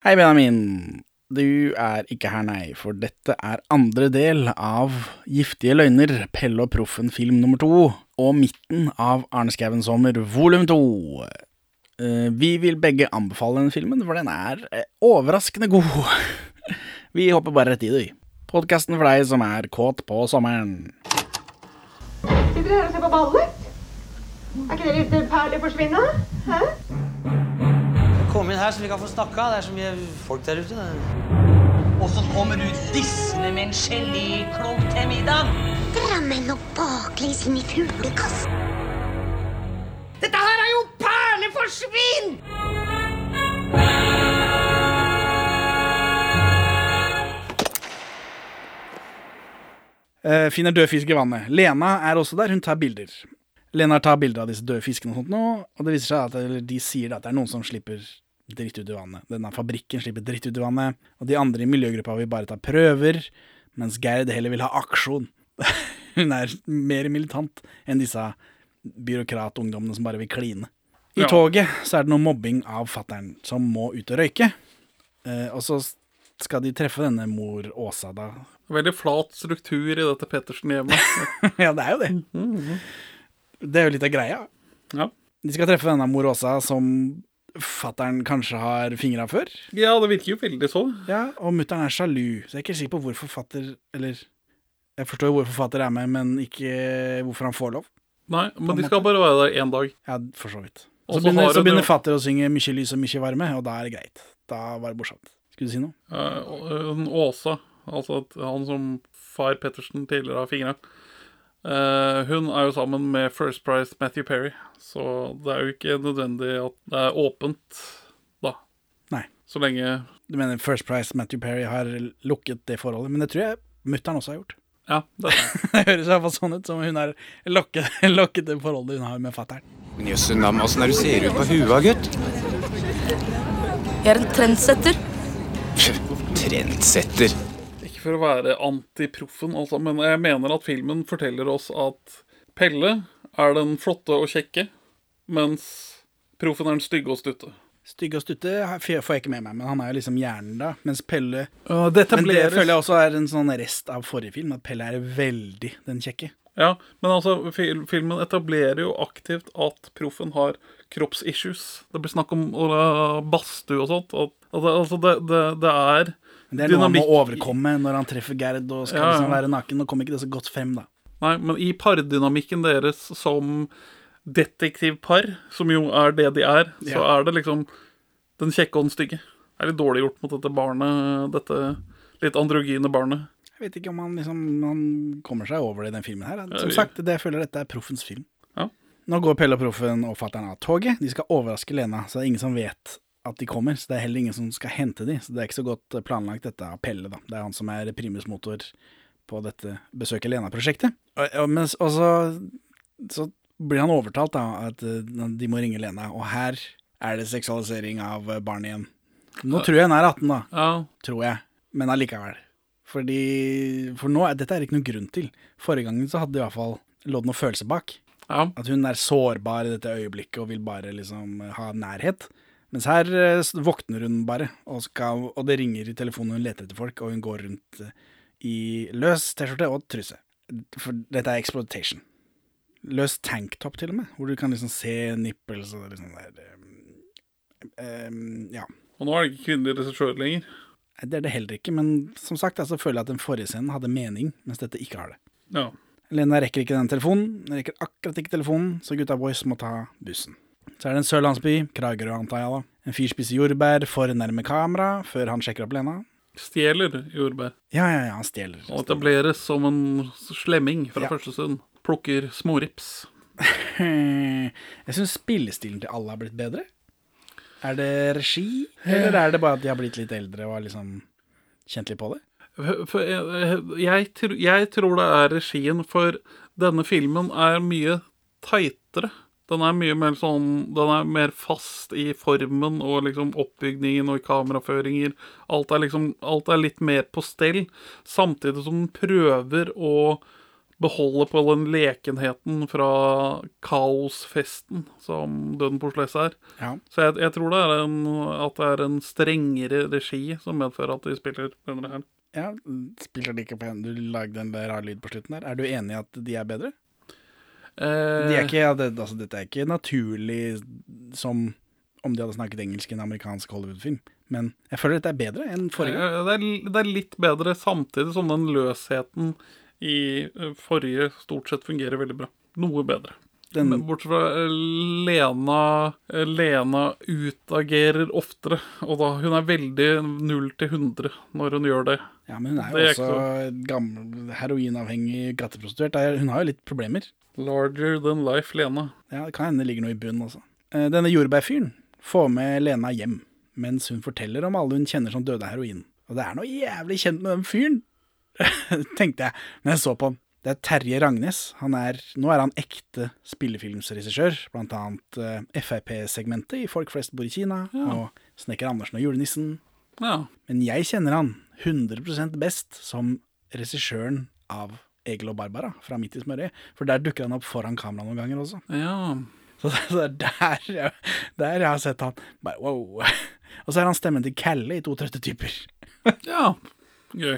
Hei, Benjamin. Du er ikke her, nei, for dette er andre del av Giftige løgner, Pelle og Proffen film nummer to, og midten av Arne Skouen sommer volum to. Eh, Vi vil begge anbefale denne filmen, for den er eh, overraskende god. Vi hopper bare rett i det, vi. Podkasten for deg som er kåt på sommeren. Sitter dere her og ser på ballet? Er ikke det litt perlig forsvinne? Hæ? Kom inn her så vi kan få snakka. Det er så mye folk der ute. Og så kommer du dissende med en geléklump til middag. Drammen og baklengs inn i fuglekassen. Dette her er jo perleforsvinn! Eh, finner død fisk i vannet. Lena er også der, hun tar bilder. Lena tar bilder av disse døde fiskene og sånt nå, og det viser seg at eller de sier at det er noen som slipper dritt ut i vannet. Denne fabrikken slipper dritt ut i vannet, og de andre i miljøgruppa vil bare ta prøver, mens Gerd heller vil ha aksjon. hun er mer militant enn disse byråkratungdommene som bare vil kline. I Ja. toget så er det noe mobbing av fattern som må ut og røyke. Eh, og så skal de treffe denne mor Åsa, da, Veldig flat struktur i dette Pettersen-hjemmet. ja, det er jo det. Det er jo litt av greia. Ja. De skal treffe denne mor Åsa som fattern kanskje har fingra før. ja, det virker jo veldig sånn. Ja, og mutter'n er sjalu, så jeg er ikke sikker på hvorfor fatter Eller jeg forstår jo hvorfor fatter er med, men ikke hvorfor han får lov. Nei, men de skal bare være der én dag. Ja, for så vidt. Så så begynner, så begynner fatter å synge 'Mykje lys og mykje varme', og da er det greit. Da var det morsomt. Skulle du si noe? Eh, og, eh, Åsa, altså han som far Pettersen tidligere har fingra, eh, hun er jo sammen med First Price Matthew Perry, så det er jo ikke nødvendig at det er åpent, da. Nei. Så lenge Du mener First Price Matthew Perry har lukket det forholdet, men det tror jeg mutter'n også har gjort. Ja, det det. Høres i hvert fall sånn ut, som hun har lokket, lokket det forholdet hun har med fattern. Men jøsse nam, åssen er du ser ut på huet, gutt? Jeg er en trendsetter. Trendsetter. Ikke for å være antiproffen, altså, men jeg mener at filmen forteller oss at Pelle er den flotte og kjekke, mens proffen er den stygge og stutte. Stygg og stutte får jeg ikke med meg, men han er jo liksom hjernen da. Mens Pelle uh, det Men det føler jeg også er en sånn rest av forrige film, at Pelle er veldig den kjekke. Ja, men altså, fil filmen etablerer jo aktivt at proffen har kroppsissues. Det blir snakk om badstue og sånt. At, at altså, det, det, det er Men Det er noe han må overkomme når han treffer Gerd og skal Ja, liksom være naken. Nå kom ikke det så godt frem, da. Nei, men i pardynamikken deres som detektivpar, som jo er det de er, så Ja. er det liksom den kjekke og den stygge. Det er litt dårlig gjort mot dette barnet, dette litt androgyne barnet. Jeg vet ikke om han liksom Han kommer seg over det i den filmen her. Som sagt, det jeg føler dette er proffens film. Ja. Nå går Pelle og proffen og fatter'n av toget. De skal overraske Lena, så det er ingen som vet at de kommer. Så det er heller ingen som skal hente de, så det er ikke så godt planlagt dette appellet, da. Det er han som er primusmotor på dette Besøk Lena-prosjektet. Og, og, og så, så blir han overtalt, da, at eh, de må ringe Lena, og her er det seksualisering av eh, barn igjen. Nå tror jeg hun er 18, da Ja, tror jeg. Men allikevel. Fordi For nå dette er ikke noen grunn til. Forrige gangen så hadde det i hvert fall lå det noe følelse bak. ja. At hun er sårbar i dette øyeblikket og vil bare liksom ha nærhet. Mens her eh, våkner hun bare, og, skal, og det ringer i telefonen, hun leter etter folk, og hun går rundt eh, i løs T-skjorte og truse. For dette er exploitation. Løs tanktop, til og med, hvor du kan liksom se nipples og liksom der eh, Ja. Og nå er det ikke kvinnelig regissør lenger. Det er det heller ikke, men som sagt, altså, føler jeg at den forrige scenen hadde mening, mens dette ikke har det. Ja. Lena rekker ikke den telefonen, rekker akkurat ikke telefonen, så gutta boys må ta bussen. Så er det en sørlandsby, Kragerø antar jeg da. En fyr spiser jordbær for nærme kamera, før han sjekker opp Lena. Stjeler jordbær. Ja, ja, ja, han stjeler. Og etableres som en slemming fra Ja. første stund. Plukker smårips. Jeg syns spillestilen til alle har blitt bedre. Er det regi, eller er det bare at de har blitt litt eldre og har liksom kjent litt på det? Jeg, jeg tror det er regien, for denne filmen er mye tightere. Den er mye mer sånn Den er mer fast i formen og liksom oppbygningen og i kameraføringer. Alt er liksom Alt er litt mer på stell, samtidig som den prøver å beholde på den lekenheten fra kaosfesten som Døden på Oslo er. Ja. Så jeg, jeg tror det er en, at det er en strengere regi som medfører at de spiller denne her. ja, spiller de ikke på en Du lagde en rar lyd på slutten der. Er du enig i at de er bedre? Eh, De er ikke, ja, det, altså, dette er ikke naturlig som om de hadde snakket engelsk i en amerikansk Hollywood-film. Men jeg føler dette er bedre enn forrige gang. Eh, Det er, det er litt bedre, samtidig som den løsheten i eh, forrige stort sett fungerer veldig bra. Noe bedre. Den, Men bortsett fra eh, Lena eh, Lena utagerer oftere, og da hun er veldig 0 til 100 når hun gjør det. ja, men hun er det jo er ikke også gammel heroinavhengig gateprostituert. Er- Hun har jo litt problemer. Larger than life, Lena. Ja, Det kan hende det ligger noe i bunnen også. Eh, Denne jordbærfyren får med Lena hjem, mens hun forteller om alle hun kjenner som døde av heroin. Og det er noe jævlig kjent med den fyren, tenkte jeg når jeg så på han. Det er Terje Ragnes. Han er, nå er han ekte spillefilmsregissør, blant annet eh, Frp-segmentet i Folk flest bor i Kina, og Snekker Andersen og julenissen. Ja. Men jeg kjenner han 100% best som regissøren av Egil og Barbara fra Midt i smørøyet. For der dukker han opp foran kamera noen ganger også. ja. Så så er der, der jeg har sett han. Bare wow. Og så er han stemmen til Kalle i To trøtte typer. Ja. Gøy.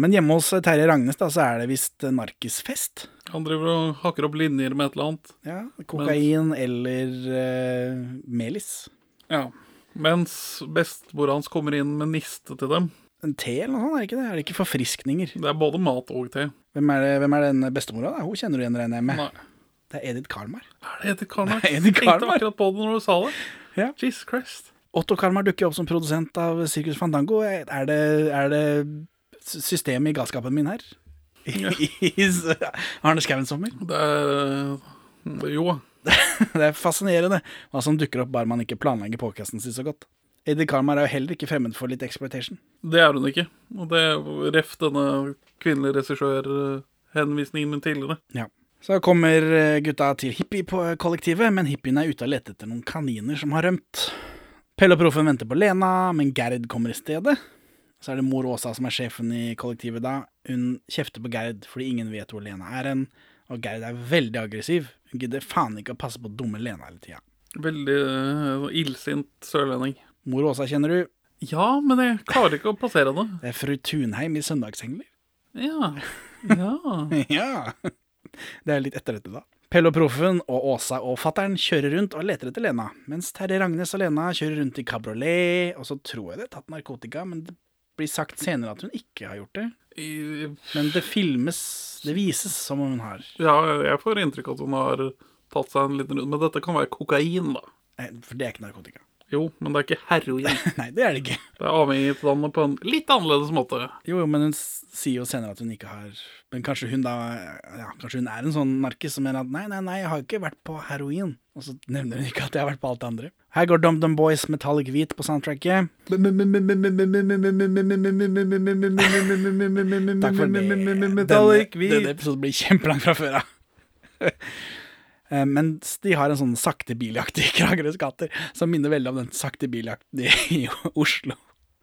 Men hjemme hos Terje Ragnes da, så er det visst narkisfest. Han driver og hakker opp linjer med et eller annet. Ja, kokain eller eh, melis. Ja. Mens bestemora hans kommer inn med niste til dem. En te eller noe sånt, er det ikke det? Er det ikke forfriskninger? Det er både mat og te. Hvem er, det, hvem er den bestemora? da? Hun kjenner du igjen, regner jeg med. Nei. Det er Edith Karmar. Er det Edith Karmar? Det er Edith Jeg tenkte akkurat på det når du sa det. Ja. Jesus Christ. Otto Karmar dukker opp som produsent av Circus Fandango. Er det, er det systemet i galskapen min her? Ja. Arne Skouen sommer? Det er Jo. Det er fascinerende hva som dukker opp bare man ikke planlegger podkasten sin så godt. Eddie Karmar er jo heller ikke fremmed for litt exploitation. Det er hun ikke. Og det er ref denne kvinnelige regissør-henvisningen min tidligere. Ja. Så kommer eh, gutta til hippie-kollektivet, men hippiene er ute og leter etter noen kaniner som har rømt. Pelle og Proffen venter på Lena, men Gerd kommer i stedet. Så er det mor Åsa som er sjefen i kollektivet da. Hun kjefter på Gerd fordi ingen vet hvor Lena er hen. Og Gerd er veldig aggressiv. Hun gidder faen ikke å passe på dumme Lena hele tida. Veldig uh, illsint sørlending. Mor Åsa kjenner du. Ja, men jeg klarer ikke å plassere det. Det er fru Tunheim i Søndagsengler. Ja. Ja. ja. Det er litt etter dette, da. Pelle og Proffen og Åsa og fattern kjører rundt og leter etter Lena, mens Terje Ragnes og Lena kjører rundt i kabriolet, og så tror jeg det er tatt narkotika, men det blir sagt senere at hun ikke har gjort det. Men det filmes, det vises som om hun har. ja, jeg får inntrykk av at hun har tatt seg en liten runde. Men dette kan være kokain, da. Nei, For det er ikke narkotika. Jo, men det er ikke heroin. Nei, det er det ikke. Det er avhengighetsdannende på en litt annerledes måte. Jo, jo, men hun sier jo senere at hun ikke har Men kanskje hun da Ja, kanskje hun er en sånn narkis som mener at nei, nei, nei, jeg har ikke vært på heroin. Og så nevner hun ikke at jeg har vært på alt det andre. Her går DumDum Boys Metallic Hvit på soundtracket. Takk for det. Metallic Denne, Hvit. denne episoden blir kjempelang fra før av. Eh, Mens de har en sånn sakte biljakt i Kragerøs gater, som minner veldig om den sakte biljakten i Oslo.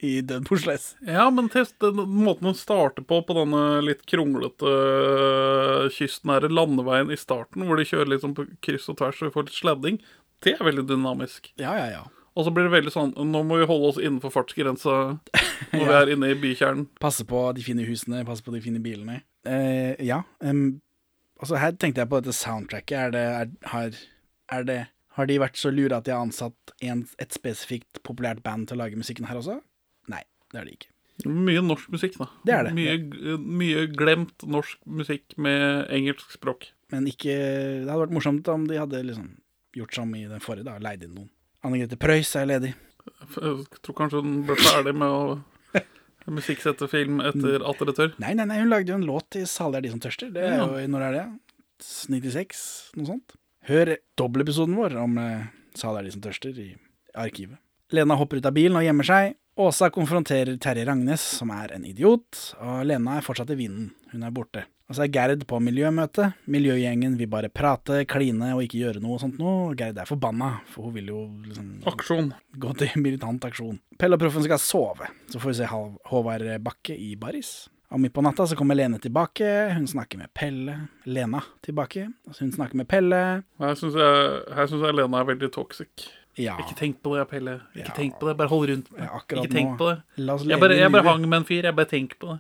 I Døden på Oslo S. Ja, men test den måten hun starter på, på denne litt kronglete øh, kystnære landeveien i starten, hvor de kjører litt sånn på kryss og tvers og vi får litt sledding, det er veldig dynamisk. Ja, ja, ja. Og så blir det veldig sånn Nå må vi holde oss innenfor fartsgrensa når vi er inne i bykjernen. Passe på de fine husene, passe på de fine bilene. Eh, ja. Altså her tenkte jeg på dette soundtracket. Er det, er, har, er det Har de vært så lure at de har ansatt en, et spesifikt populært band til å lage musikken her også? Nei, det har de ikke. Mye norsk musikk, da. Det er det. Mye, mye glemt norsk musikk med engelsk språk. Men ikke Det hadde vært morsomt om de hadde liksom gjort som i den forrige, da, leid inn noen. Anne Grete Preus er ledig. Jeg tror kanskje hun ble ferdig med å musikksette film etter At et tør? Nei, nei, nei, hun lagde jo en låt til 'Salig er de som tørster'. Det er jo, Når er det? 96? Noe sånt. Hør dobbeltepisoden vår om eh, 'Salig er de som tørster' i arkivet. Lena hopper ut av bilen og gjemmer seg. Åsa konfronterer Terje Ragnes, som er en idiot, og Lena er fortsatt i vinden. Hun er borte. Og så er Gerd på miljømøte. Miljøgjengen vil bare prate, kline og ikke gjøre noe og sånt noe. Gerd er forbanna, for hun vil jo liksom Aksjon. gå til militant aksjon. Pelle og Proffen skal sove, så får vi se Håvard Bakke i baris. Og midt på natta så kommer Lene tilbake. Hun snakker med Pelle. Lena tilbake. Altså hun snakker med Pelle. Her syns jeg, her synes jeg Lena er veldig toxic. Ja, Ikke tenk på det, Pelle. Ikke Ja. tenk på det. Bare hold rundt meg. Ja, ikke tenk nå. på det. Jeg bare, jeg bare hang med en fyr. Jeg bare tenk på det.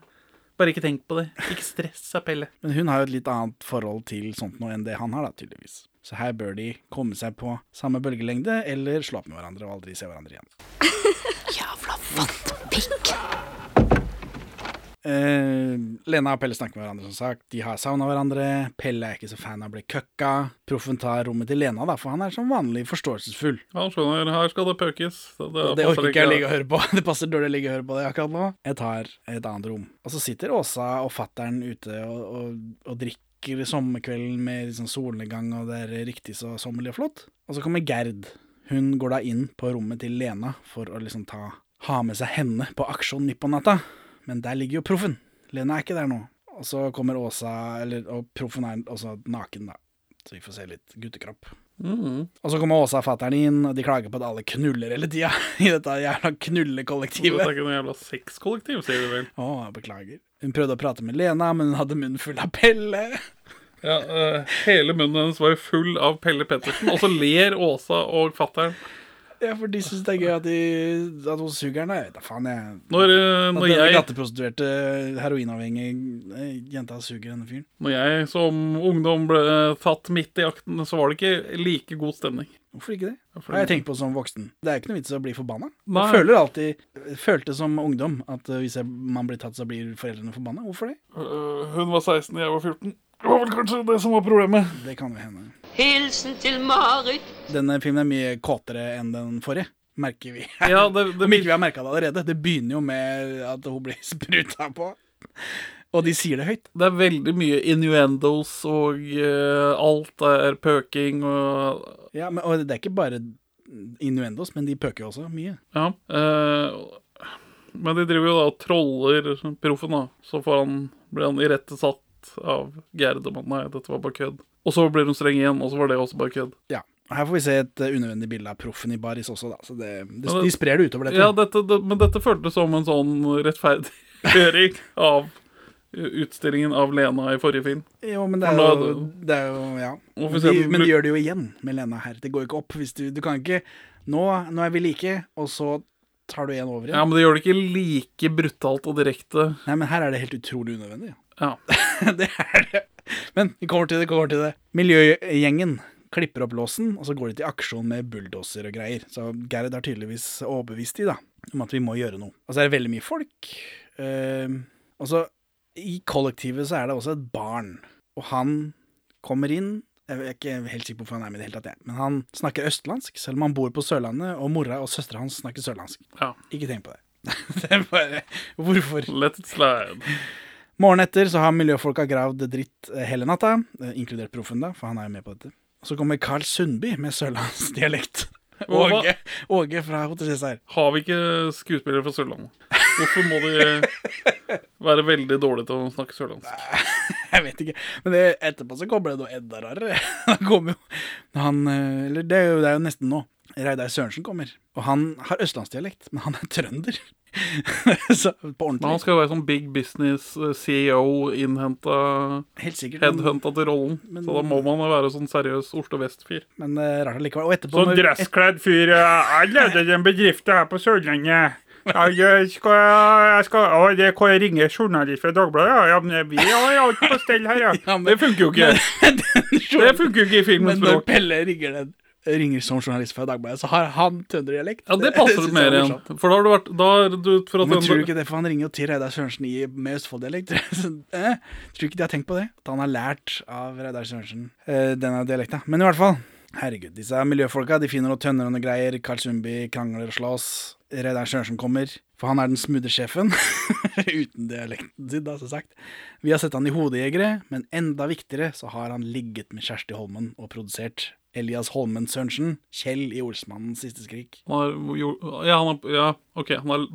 Bare ikke tenk på det. Ikke stress, sa Pelle. Men hun har jo et litt annet forhold til sånt noe enn det han har, da, tydeligvis. Så her bør de komme seg på samme bølgelengde, eller slå opp med hverandre og aldri se hverandre igjen. Jævla vantpikk. Eh, Lena og Pelle snakker med hverandre, som sagt. De har savna hverandre. Pelle er ikke så fan av å bli køkka. Proffen tar rommet til Lena, da, for han er som vanlig forståelsesfull. Han skjønner, her skal det pøkes. Det, det, Det orker ikke jeg å ligge og høre på. Det passer dårlig å ligge og høre på det akkurat nå. Jeg tar et annet rom. Og så sitter Åsa og fattern ute og, og, og drikker sommerkvelden med liksom solnedgang, og det er riktig så sommerlig og flott. Og så kommer Gerd. Hun går da inn på rommet til Lena for å liksom ta ha med seg henne på aksjon midt på natta. Men der ligger jo proffen. Lena er ikke der nå. Og så kommer Åsa, eller, og proffen er også naken, da. Så vi får se litt guttekropp. Mm. Og så kommer Åsa og fatter'n inn, og de klager på at alle knuller hele tida i dette jævla knullekollektivet. Det er ikke noe jævla sexkollektiv, sier du vel. Å, jeg beklager. Hun prøvde å prate med Lena, men hun hadde munnen full av Pelle. Ja, uh, hele munnen hennes var jo full av Pelle Pettersen, og så ler Åsa og fattern. Ja, for de syns det er gøy at, de, at hun suger den. Jeg vet da faen, jeg. Når, uh, når, at jeg, gatteprostituerte, heroinavhengige eh, jenta suger denne fyren. når jeg som ungdom ble tatt midt i akten, så var det ikke like god stemning. Hvorfor ikke det? Hvorfor jeg tenker på som voksen. Det er ikke noe vits i å bli forbanna. Nei. Jeg føler alltid, følte som ungdom at eh, hvis jeg, man blir tatt, så blir foreldrene forbanna. Hvorfor det? Uh, hun var 16, jeg var 14. Det var vel kanskje det som var problemet. Det kan jo hende. Hilsen til Marit. Denne filmen er mye kåtere enn den forrige, merker vi. Ja, det, det, Om ikke vi har merka det allerede. Det begynner jo med at hun blir spruta på. Og de sier det høyt. det er veldig mye innuendos, og uh, alt er pøking og Ja, men, Og det er ikke bare innuendos, men de pøker jo også mye. Ja. uh, men de driver jo da og troller proffen, da. Så får han, blir han irettesatt av Gerd om nei, dette var bare kødd. Og så blir hun streng igjen, og så var det også bare kødd. Ja. Her får vi se et eh, unødvendig bilde av proffen i baris også, da. Så det, det, det- de sprer det utover dette. Ja, dette, det, men dette føltes som en sånn rettferdiggjøring av utstillingen av Lena i forrige film. Jo, men det er jo, det er jo Ja. Men de, men de gjør det jo igjen med Lena her. Det går jo ikke opp hvis du Du kan ikke Nå, nå er vi like, og så tar du en over igjen. Ja, men det gjør det ikke like brutalt og direkte. Nei, men her er det helt utrolig unødvendig. Ja. det er det. Men vi kommer til det, kommer til det. Miljøgjengen klipper opp låsen, og så går de til aksjon med bulldoser og greier. Så Gerd har tydeligvis overbevist i da, om at vi må gjøre noe. Og så er det veldig mye folk. Eh, og så i kollektivet så er det også et barn, og han kommer inn. Jeg er ikke helt sikker på hvorfor han er med i det hele tatt, jeg. men han snakker østlandsk, selv om han bor på Sørlandet, og mora og søstera hans snakker sørlandsk. ja. Ikke tenk på det. det er bare Hvorfor? Let it slide. Morgenen etter så har miljøfolka gravd dritt eh, hele natta, eh, inkludert proffen, da, for han er jo med på dette. Og så kommer Carl Sundby med sørlandsdialekt. Åge, Åge fra Hotell Cæsar. Har vi ikke skuespillere fra Sørlandet? Hvorfor må de være veldig dårlige til å snakke sørlandsk? Jeg vet ikke. Men det, etterpå så kommer det noe enda rarere. Han kommer jo han, eh, Eller det er, jo, det er jo nesten nå. Reidar Sørensen kommer. Og han har østlandsdialekt, men han er trønder. så på Men han skal jo være sånn big business eh, CEO, innhenta. Headhunta til rollen. Men- Så da må man jo være sånn seriøs Oslo Vest-fyr. men er rart allikevel. Og etterpå Sånn dresskledd fyr. Jeg leder en bedrift her på Sørlandet. Jeg skal, jeg skal å, det kan jeg ringe journalist fra Dagbladet? Ja, ja, men vi har alt på stell her, ja. Ja, men- Det funker jo ikke. Det funker jo ikke i filmens Men når. Pelle ringer, den, ringer som journalist fra Dagbladet, så har han trønderdialekt. Ja, det passer mer er igjen. For da har du vært Da er du fra Men tror du ikke det, for han ringer jo til Reidar Sørensen i, med Østfold-dialekt. Eh, tror du ikke de har tenkt på det? At han har lært av Reidar Sørensen eh, denne dialekta. Men i hvert fall, herregud, disse miljøfolka de finner noen tønner og noe greier. Carl Sundby krangler og slåss. Reidar Sørensen kommer, for han er den smoothe sjefen. Uten dialekten sin, da, så sagt. Vi har sett han i Hodejegere, men enda viktigere så har han ligget med Kjersti Holmen og produsert Elias Holmen Sørensen, Kjell i Olsmannens siste skrik. Han har, jo, ja, han har, ja, OK. Han har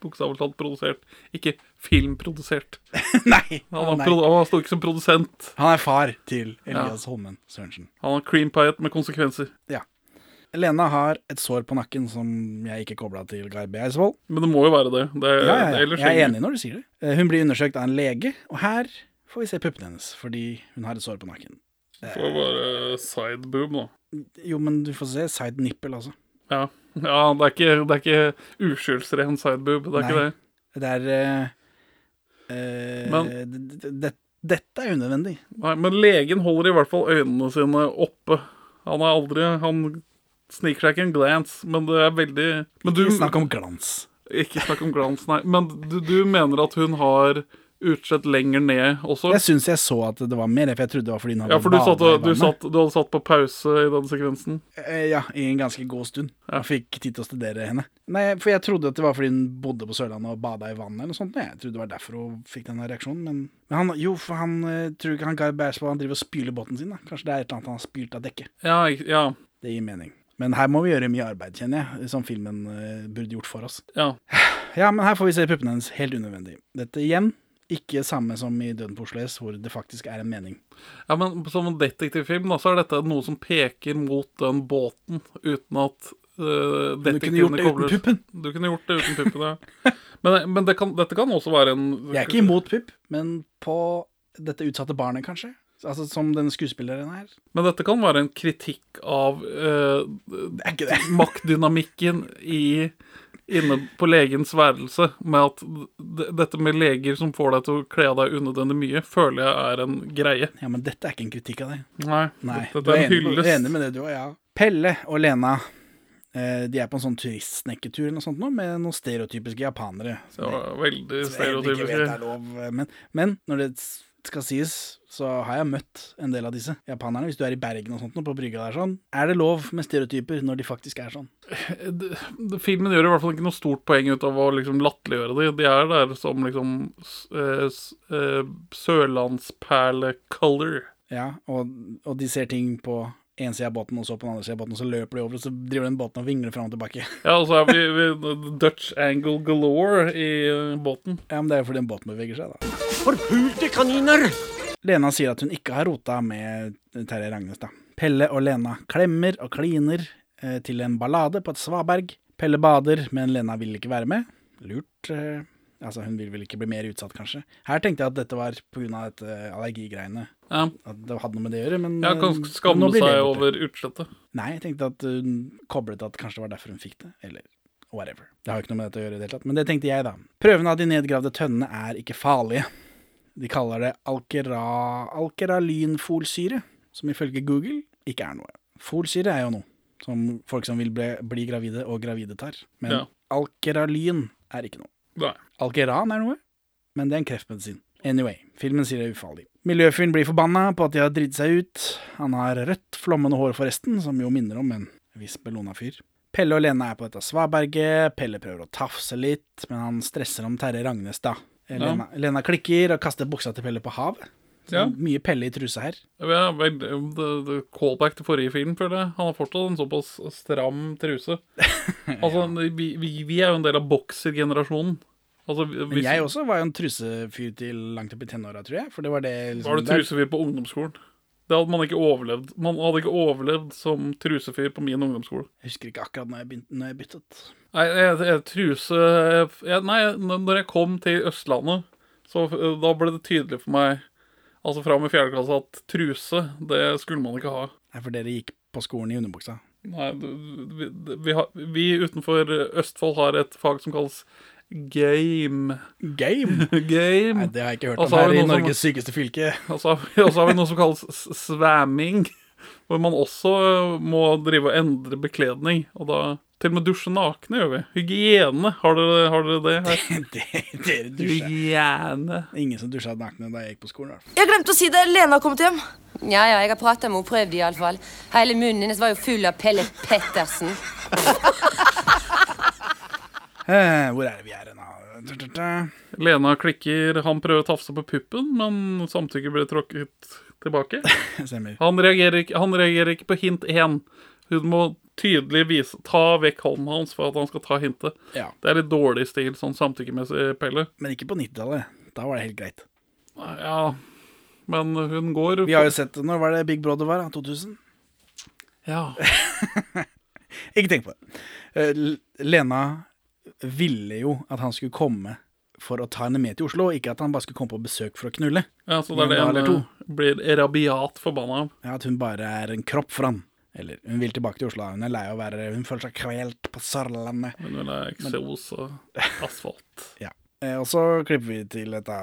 bokstavelig talt produsert, ikke filmprodusert. nei, Han, nei. han står ikke som produsent. Han er far til Elias Holmen Sørensen. Han har cream pie med konsekvenser. Ja. Lena har et sår på nakken som jeg ikke kobla til Garbi Eidsvoll. Men det må jo være det. det, Ja, ja, ja. ellers Jeg er enig når du sier det. Eh, Hun blir undersøkt av en lege, og her får vi se puppene hennes, fordi hun har et sår på nakken. Får bare sideboob, da. Jo, men du får se side nipple, altså. Ja, ja det, er ikke, det er ikke uskyldsren sideboob. Det er ikke Nei. det. Det er uh, Men- det- Dette er unødvendig. Nei, men legen holder i hvert fall øynene sine oppe. Han er aldri Han sniker seg ikke en glance, men det er veldig men du, Ikke snakk om glans. Ikke snakk om glans, nei. Men du, du mener at hun har utslett lenger ned også? Jeg syns jeg så at det var mer, for jeg trodde det var fordi hun hadde Ja, for du, satt, du, satt, du hadde satt på pause i den sekvensen? Eh, Ja, i en ganske god stund. Jeg fikk tid til å studere henne. Nei, For jeg trodde at det var fordi hun bodde på Sørlandet og bada i vannet eller noe sånt. Jeg trodde det var derfor hun fikk den reaksjonen. Men, men han, jo, for han eh, tror ikke han Guy Bersvold han driver og spyler båten sin. da Kanskje det er et eller annet han har spylt av dekket. Ja, ja, Det gir mening. Men her må vi gjøre mye arbeid, kjenner jeg, som filmen eh, burde gjort for oss. ja. Ja, men her får vi se puppene hennes. Helt unødvendig. Dette igjen, ikke samme som i Døden på Oslo S, hvor det faktisk er en mening. ja men som en detektivfilm da, så er dette noe som peker mot den båten, uten at uh, Du kunne gjort det uten puppen. Du kunne gjort det uten puppen, ja. Men, men det kan, dette kan også være en Jeg er ikke imot pupp, men på dette utsatte barnet, kanskje? Altså Som den skuespilleren her. Men dette kan være en kritikk av uh, maktdynamikken i Inne på legens værelse, med at dette med leger som får deg til å kle av deg unødvendig mye, føler jeg er en greie. Ja, men dette er ikke en kritikk av deg. Nei, Nei, dette du er en enig, du er enig med det du òg, ja. Pelle og Lena eh, de er på en sånn turistsnekketur eller noe sånt nå, med noen stereotypiske japanere. Det ja, veldig som jeg vet er lov, eh, men, men når det skal sies, så har jeg møtt en del av disse japanerne. Hvis du er i Bergen og sånt på brygga der sånn, er det lov med stereotyper når de faktisk er sånn? Det- det- Filmen gjør i hvert fall ikke noe stort poeng ut av å liksom latterliggjøre det. De er der som liksom eh, eh, sørlandsperle-color. Ja, og, og de ser ting på en side av båten, og så på den andre side av båten, og så løper de over, og så driver den båten og vingler fram og tilbake. Ja, og så er vi, vi Dutch angle galore i eh, båten. Ja, men det er jo fordi den båten beveger seg, da. Forpulte kaniner! Lena sier at hun ikke har rota med Terje Ragnes, da. Pelle og Lena klemmer og kliner eh, til en ballade på et svaberg. Pelle bader, men Lena vil ikke være med. Lurt. Eh, altså, hun vil vel ikke bli mer utsatt, kanskje. Her tenkte jeg at dette var pga. dette allergigreiene. Ja, At det hadde noe med det å gjøre, men ja kan eh, skamme seg borte. over utslettet. Nei, jeg tenkte at hun koblet at kanskje det var derfor hun fikk det, eller whatever. Det har jo ikke noe med dette å gjøre i det hele tatt, men det tenkte jeg, da. Prøvene av de nedgravde tønnene er ikke farlige. De kaller det alkera, alkeralynfolsyre, som ifølge Google ikke er noe. Folsyre er jo noe som folk som vil bli, bli gravide og gravide tar, men Ja. alkeralyn er ikke noe. Nei. Alkeran er noe, men det er en kreftmedisin. Anyway, filmen sier det er ufarlig. Miljøfyren blir forbanna på at de har dritt seg ut. Han har rødt, flommende hår forresten, som jo minner om en viss Bellona-fyr. Pelle og Lena er på dette svaberget. Pelle prøver å tafse litt, men han stresser om Terje Ragnestad. Lena, Lena, Lena klikker og kaster buksa til Pelle på havet. Ja. Mye Pelle i trusa her. Ja, vel, det, callback til forrige film, føler jeg. Han har fortsatt en såpass stram truse. Altså, vi, vi, vi er jo en del av boksergenerasjonen. Altså, Men jeg også var jo en trusefyr til langt opp i tenåra, tror jeg. For det var det liksom, Var du trusefyr på ungdomsskolen? Det hadde man ikke overlevd. Man hadde ikke overlevd som trusefyr på min ungdomsskole. Jeg husker ikke akkurat når jeg, begynte, når jeg byttet. Nei, jeg, jeg, truse jeg, Nei, når jeg kom til Østlandet, så da ble det tydelig for meg, altså fra og med fjerde klasse, at truse, det skulle man ikke ha. Nei, for dere gikk på skolen i underbuksa. Nei, vi, vi, har, vi utenfor Østfold har et fag som kalles game. Game? Game. Nei, det har jeg ikke hørt om her i Norges som- sykeste fylke. Og så har vi, noe som kalles svamming, hvor man også må drive og endre bekledning. Og da til og med dusje nakne gjør vi. Hygiene, har dere, har dere det her? Det- Dere dusjer. Hygiene. Ingen som dusja nakne da jeg gikk på skolen. Altså. Jeg glemte å si det. Lena har kommet hjem. Ja, ja, jeg har prata med henne, prøvd iallfall. Hele munnen hennes var jo full av Pelle Pettersen. Eh, hvor er det vi er nå? Lena klikker, han prøver å tafse på puppen, men samtykke blir tråkket tilbake. Han reagerer ikke, han reagerer ikke på hint én. Hun må tydelig vise, ta vekk hånden hans for at han skal ta hintet. Ja, Det er litt dårlig stil, sånn samtykkemessig, Pelle. men ikke på 90-tallet. Da var det helt greit. Ja, men hun går Vi har jo sett det Når var det Big Brother var? 2000? Ja. Ikke tenk på det. Eh, Lena ville jo at han skulle komme for å ta henne med til Oslo, ikke at han bare skulle komme på besøk for å knulle. Ja, så det er det han blir rabiat forbanna av. Ja, At hun bare er en kropp for han. Eller hun vil tilbake til Oslo. Hun er lei av å være Hun føler seg kvelt på Sørlandet. Men vil ha eksos og asfalt. Ja. Eh, og så klipper vi til dette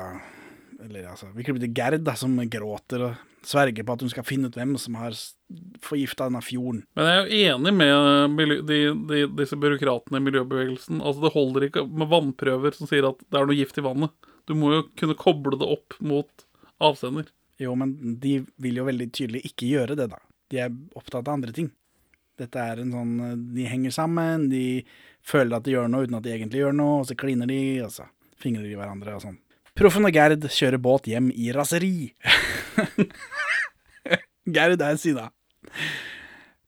Eller altså, vi klipper til Gerd, da, som gråter og sverger på at hun skal finne ut hvem som har forgifta denne fjorden. Men jeg er jo enig med de, de, disse byråkratene i miljøbevegelsen. Altså Det holder ikke med vannprøver som sier at det er noe gift i vannet. Du må jo kunne koble det opp mot avsender. Jo, men de vil jo veldig tydelig ikke gjøre det, da. De er opptatt av andre ting. Dette er en sånn eh, De henger sammen, de føler at de gjør noe uten at de egentlig gjør noe, og så kliner de, og så fingrer de hverandre og sånn. Proffen og Gerd kjører båt hjem i raseri. Gerd er sida.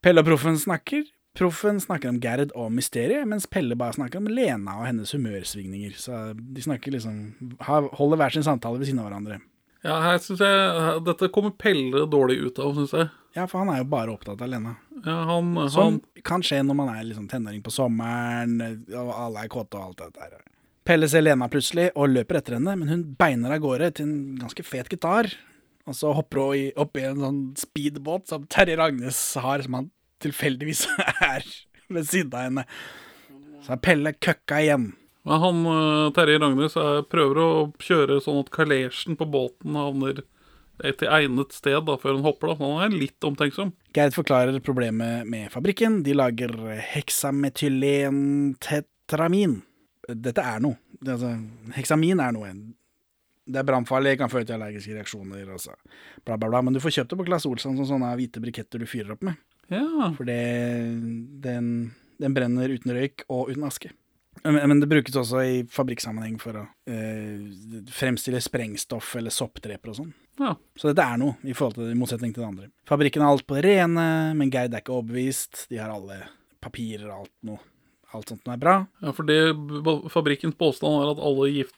Pelle og Proffen snakker. Proffen snakker om Gerd og mysteriet, mens Pelle bare snakker om Lena og hennes humørsvingninger. Så de snakker liksom Holder hver sin samtale ved siden av hverandre. Ja, her synes jeg Dette kommer Pelle dårlig ut av, syns jeg. Ja, for han er jo bare opptatt av Lena. Ja, han, han Som kan skje når man er liksom tenåring på sommeren, og alle er kåte og alt det der. Pelle ser Lena plutselig og løper etter henne, men hun beiner av gårde til en ganske fet gitar. Og så hopper hun i- opp i en sånn speedbåt som Terje Ragnes har, som han tilfeldigvis er ved siden av henne. Så er Pelle køkka igjen. Men han, eh, Terje Ragnes er- prøver å kjøre sånn at kalesjen på båten havner til egnet sted da, før han hopper. da. Han er litt omtenksom. Gerd forklarer problemet med fabrikken. De lager heksametylentetramin. Dette er noe. Det, altså, heksamin er noe. Det er brannfarlig, kan føre til allergiske reaksjoner. Altså. Bla, bla, bla. Men du får kjøpt det på Claes Olsson som sånne hvite briketter du fyrer opp med. Ja, For den, den brenner uten røyk og uten aske. Men, men det brukes også i fabrikksammenheng for å eh, fremstille sprengstoff eller soppdreper og sånn. ja. Så dette er noe, i til i motsetning til det andre. Fabrikken har alt på det rene, men Gerd er ikke overbevist. De har alle papirer og alt noe. Alt sånt noe er bra. ja for det, fabrikkens påstand er at alle gift,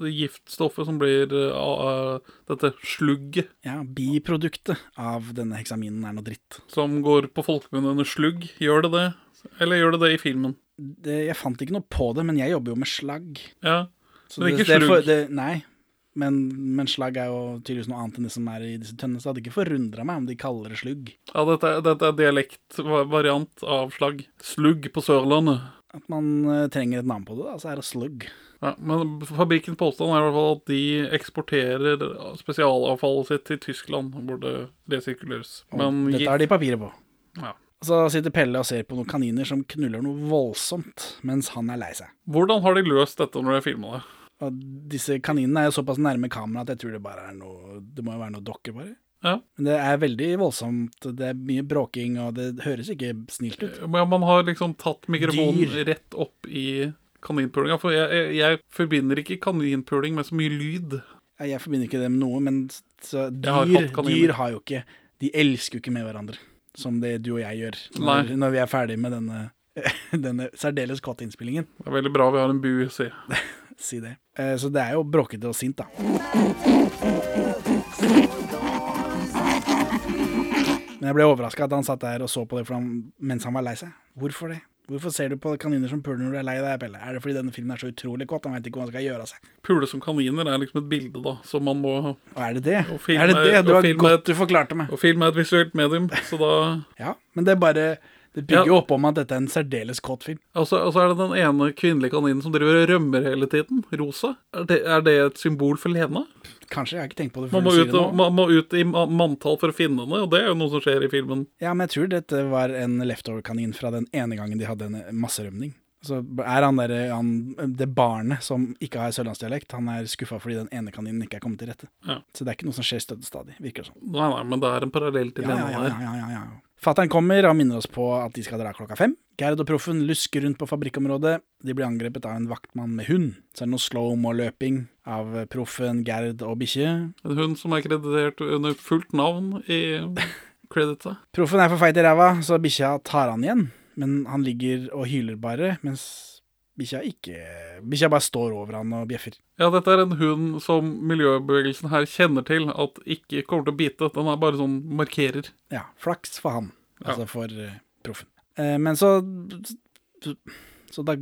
giftstoffer som blir uh, dette slugget, Ja, biproduktet av denne heksaminen er noe dritt. som går på folkemunne under slugg, gjør det det? Eller gjør det det i filmen? Det, jeg fant ikke noe på det, men jeg jobber jo med slagg. Ja, Så Men det- ikke er slugg? Det, nei, men, men slagg er jo tydeligvis noe annet enn det som er i disse tønnene, så det hadde ikke forundra meg om de kaller det slugg. ja dette, dette er dialektvariant av slagg. Slugg på Sørlandet. At man uh, trenger et navn på det, da, så er det slugg. Ja, men fabrikkens påstand er i hvert fall at de eksporterer spesialavfallet sitt til Tyskland, hvor det resirkuleres. Men dette har de papiret på. Ja. Så sitter Pelle og ser på noen kaniner som knuller noe voldsomt, mens han er lei seg. hvordan har de løst dette når de har filma det? Og disse kaninene er jo såpass nærme kamera at jeg tror det bare er noe Det må jo være noe dokker, bare. Ja. Men det er veldig voldsomt. Det er mye bråking, og det høres ikke snilt ut. Men man har liksom tatt mikrofonen Dyr. rett opp i kaninpulinga. For jeg, jeg, jeg forbinder ikke kaninpuling med så mye lyd. Ja, Jeg forbinder ikke det med noe, men så dyr, har dyr har jo ikke De elsker jo ikke med hverandre, som det du og jeg gjør når, når vi er ferdig med denne, denne særdeles kåte innspillingen. Det er veldig bra vi har en bu, si. Si det. Eh, Så det er jo bråkete og sint, da. Men jeg ble overraska at han satt der og så på det han, mens han var lei seg. Hvorfor det? Hvorfor ser du på kaniner som puler når du er lei deg, Pelle? Er det fordi denne filmen er så utrolig kåt? Han veit ikke hva han skal gjøre av seg. Pule som kaniner er liksom et bilde, da, som man må Og er det det? Og film er det det? Du har godt du forklarte meg. Og film er et visuelt medium, så da Ja, men det er bare Det bygger Ja. jo opp om at dette er en særdeles kåt film. Og så og så er det den ene kvinnelige kaninen som driver og rømmer hele tiden. Rosa. Er det, er det et symbol for Lena? Kanskje, jeg har ikke tenkt på det Man før må, du sier ut, det nå. man må ut i ma- manntall for å finne henne, og det er jo noe som skjer i filmen. Ja, men jeg tror dette var en leftover-kanin fra den ene gangen de hadde en masserømning. Så er han der, han, det barnet som ikke har sørlandsdialekt, han er skuffa fordi den ene kaninen ikke er kommet til rette. Ja. Så det er ikke noe som skjer støtt stadig, virker det som. Nei, nei, men det er en parallell til Ja, ja, Lena ja, ja, ja, ja, ja. Fattern kommer og minner oss på at de skal dra klokka fem. Gerd og Proffen lusker rundt på fabrikkområdet. De blir angrepet av en vaktmann med hund. Så er det noe slow-mo-løping av Proffen, Gerd og bikkje. En hund som er kreditert under fullt navn i creditsa. Proffen er for feit i ræva, så bikkja tar han igjen. Men han ligger og hyler bare, mens bikkja ikke Bikkja bare står over han og bjeffer. Ja, dette er en hund som miljøbevegelsen her kjenner til at ikke kommer til å bite. Den er bare sånn markerer. Ja, flaks for han. Ja. Altså for uh, Proffen. Uh, men så Så da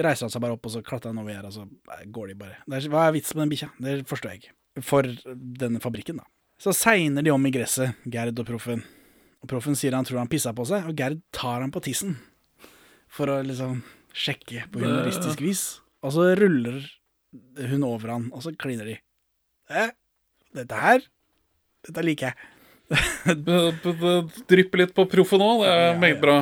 reiser han seg bare opp, og så klatrer han over gjerdet, og så eh, går de bare. Er, hva er vitsen med den bikkja? Det forstår jeg ikke. For denne fabrikken, da. Så segner de om i gresset, Gerd og Proffen. Og Proffen sier han tror han pissa på seg, og Gerd tar han på tissen. For å liksom sjekke på humoristisk vis. Og så ruller hun over han, og så kliner de. Eh, dette her Dette liker jeg. Det drypper litt på proffen òg, det er Ja, meget bra.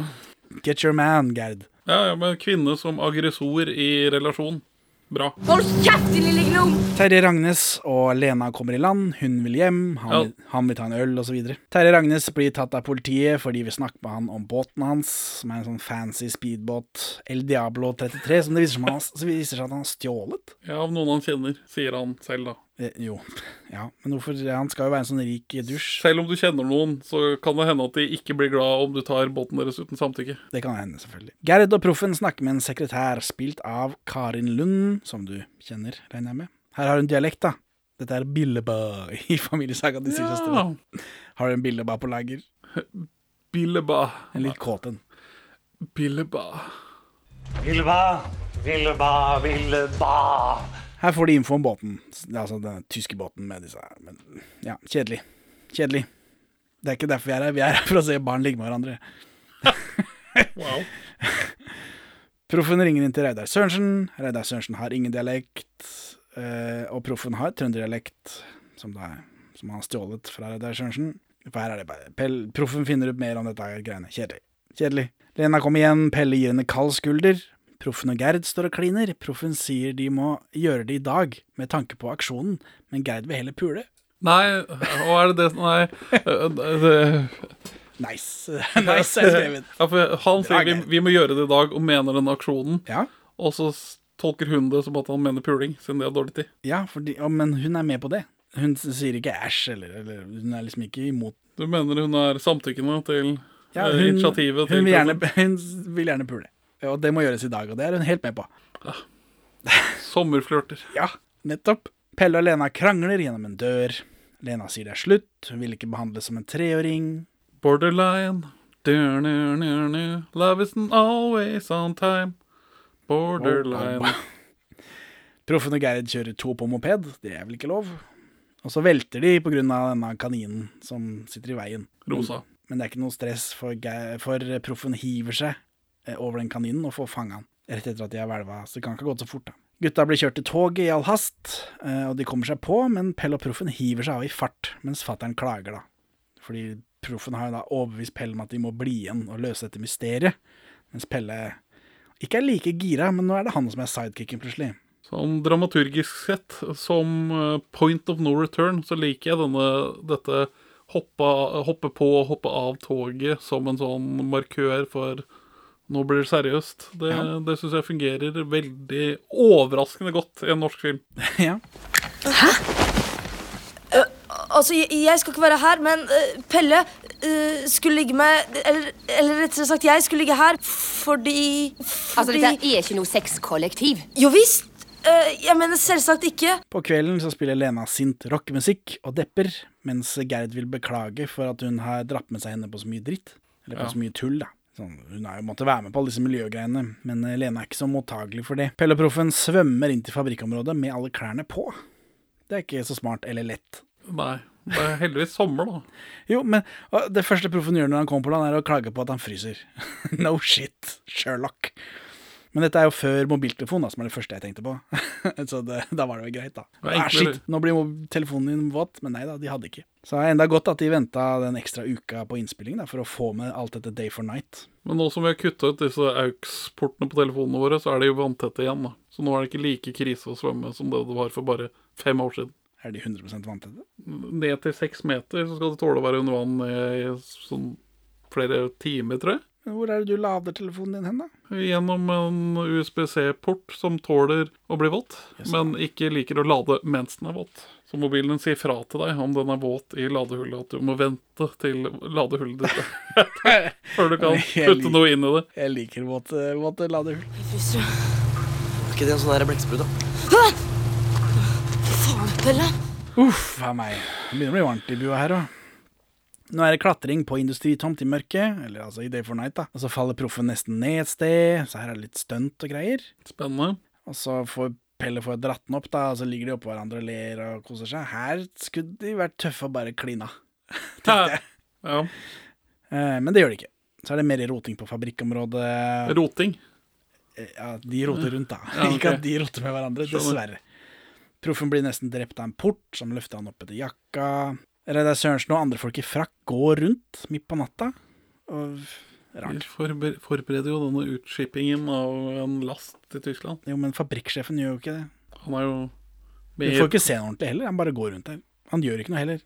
Get your man, Gerd. Ja, ja, men kvinne som aggressor i relasjon. Bra. Hold kjeft, din lille gnom! Terje Ragnes og Lena kommer i land, hun vil hjem, han, Ja. vil, han vil ta en øl osv. Terje Ragnes blir tatt av politiet fordi vi snakker med han om båten hans, som er en sånn fancy speedbåt, El Diablo 33, som det viser, som han, viser seg at han har stjålet. Ja, av noen han kjenner, sier han selv, da. Eh, jo, ja, men hvorfor Han skal jo være en sånn rik dusj. Selv om du kjenner noen, så kan det hende at de ikke blir glad om du tar båten deres uten samtykke. Det kan hende, selvfølgelig. Gerd og Proffen snakker med en sekretær spilt av Karin Lund, som du kjenner, regner jeg med. Her har hun dialekt, da. Dette er Billeba i Familiesaga til Ja. Har du en Billeba på lager? Billeba. En litt kåt en. Billeba. Billeba, Billeba, Vilba. Her får de info om båten. Altså den tyske båten med disse. Men ja, kjedelig. Kjedelig. Det er ikke derfor vi er her. Vi er her for å se barn ligge med hverandre. Wow. Proffen ringer inn til Reidar Sørensen. Reidar Sørensen har ingen dialekt. eh, og Proffen har trønderdialekt, som, er- som han har stjålet fra Reidar Sørensen. For her er det bare Proffen finner ut mer om dette greiene. Kjedelig. Kjedelig. Lena kommer igjen, Pelle gir henne kald skulder. Proffen og Gerd står og kliner. Proffen sier de må gjøre det i dag, med tanke på aksjonen, men Gerd vil heller pule. Nei, hva er det det som øh, Nice. nice er skrevet. Ja, han sier vi, vi må gjøre det i dag, og mener den aksjonen. Ja, Og så tolker hun det som at han mener puling, siden de har dårlig tid. ja, fordi, ja, men hun er med på det. Hun sier ikke æsj, eller, eller hun er liksom ikke imot Du mener hun er samtykkende til Ja, hun, initiativet? hun, til vil gjerne, hun vil gjerne pule. Ja, Og det må gjøres i dag, og det er hun helt med på. Sommerflørter. Ja, nettopp. Pelle og Lena krangler gjennom en dør. Lena sier det er slutt, hun vil ikke behandles som en treåring. Borderline. Du, nu, nu, nu. Love isn't always on time. Borderline. Proffen og Gerd kjører to på moped, det er vel ikke lov. Og så velter de av denne kaninen som sitter i veien. Rosa. Men det er ikke noe stress, for, for proffen hiver seg over den kaninen og få fanga han. Rett etter at de har hvelva, så det kan ikke ha gått så fort. da. Gutta blir kjørt til toget i all hast, eh, og de kommer seg på, men Pell og proffen hiver seg av i fart, mens fattern klager, da. Fordi proffen har jo da overbevist Pell om at de må bli igjen og løse dette mysteriet, mens Pelle ikke er like gira, men nå er det han som er sidekicken, plutselig. Sånn dramaturgisk sett, som eh, point of no return, så liker jeg denne, dette hoppe, hoppe på og hoppe av toget som en sånn markør for nå blir det seriøst. Det, Ja. det syns jeg fungerer veldig overraskende godt i en norsk film. ja. Altså, jeg, jeg skal ikke være her, men uh, Pelle uh, skulle ligge med eller, eller rettere sagt, jeg skulle ligge her fordi Altså, Fordi dette er ikke noe sexkollektiv. Jo visst! Jeg mener selvsagt ikke. På kvelden så spiller Lena sint rockemusikk og depper, mens Gerd vil beklage for at hun har dratt med seg henne på så mye dritt. Eller på Ja. så mye tull, da. Sånn, hun har jo måttet være med på alle disse miljøgreiene, men Lene Lena er ikke så mottagelig for det. Pelle-proffen svømmer inn til fabrikkområdet med alle klærne på. Det er ikke så smart eller lett. Nei. Det er heldigvis sommer, da. Jo, men det første Proffen gjør når han kommer på land, er å klage på at han fryser. no shit, Sherlock. Men dette er jo før mobiltelefon, da, som er det første jeg tenkte på. så det, da var det jo greit, da. Ah, shit, nå blir telefonen din våt. Men nei da, de hadde ikke. Så det er enda godt at de venta den ekstra uka på innspilling, da, for å få med alt dette Day for Night. Men nå som vi har kutta ut disse AUX-portene på telefonene våre, så er de jo vanntette igjen. da. Så nå er det ikke like krise å svømme som det det var for bare fem år siden. Er de 100 vanntette? Ned til seks meter så skal det tåle å være under vann i sånn flere timer, tror jeg. Hvor er det du lader telefonen din hen, da? Gjennom en USBC-port som tåler å bli våt, men ikke liker å lade mens den er våt. Så mobilen din sier fra til deg om den er våt i ladehullet, at du må vente til ladehullet ditt før du kan putte noe inn i det. Jeg liker våte, våte ladehull. Er ikke det en sånn der blekksprut, da? Faen, Pelle. Uff a meg. Det begynner å bli varmt i bua her òg. Nå er det klatring på industritomt i mørket, eller altså i Day for Night, da. Og så faller proffen nesten ned et sted, så her er det litt stunt og greier. Spennende. Og så får Pelle får dratt den opp, da, og så ligger de oppå hverandre og ler og koser seg. Her skulle de vært tøffe og bare klina. tenkte jeg. Ja. Eh, Men det gjør de ikke. Så er det mer roting på fabrikkområdet. Roting. Ja, de roter rundt, da. Ja, okay. Ikke at de roter med hverandre, dessverre. Proffen blir nesten drept av en port, som løfter han opp etter jakka. Reidar Sørensen og andre folk i frakk går rundt midt på natta. Og rart. Vi forbereder jo denne utskippingen av en last til Tyskland. Jo, men fabrikksjefen gjør jo ikke det. Han er jo Du får ikke se noe ordentlig heller, han bare går rundt der. Han gjør ikke noe heller.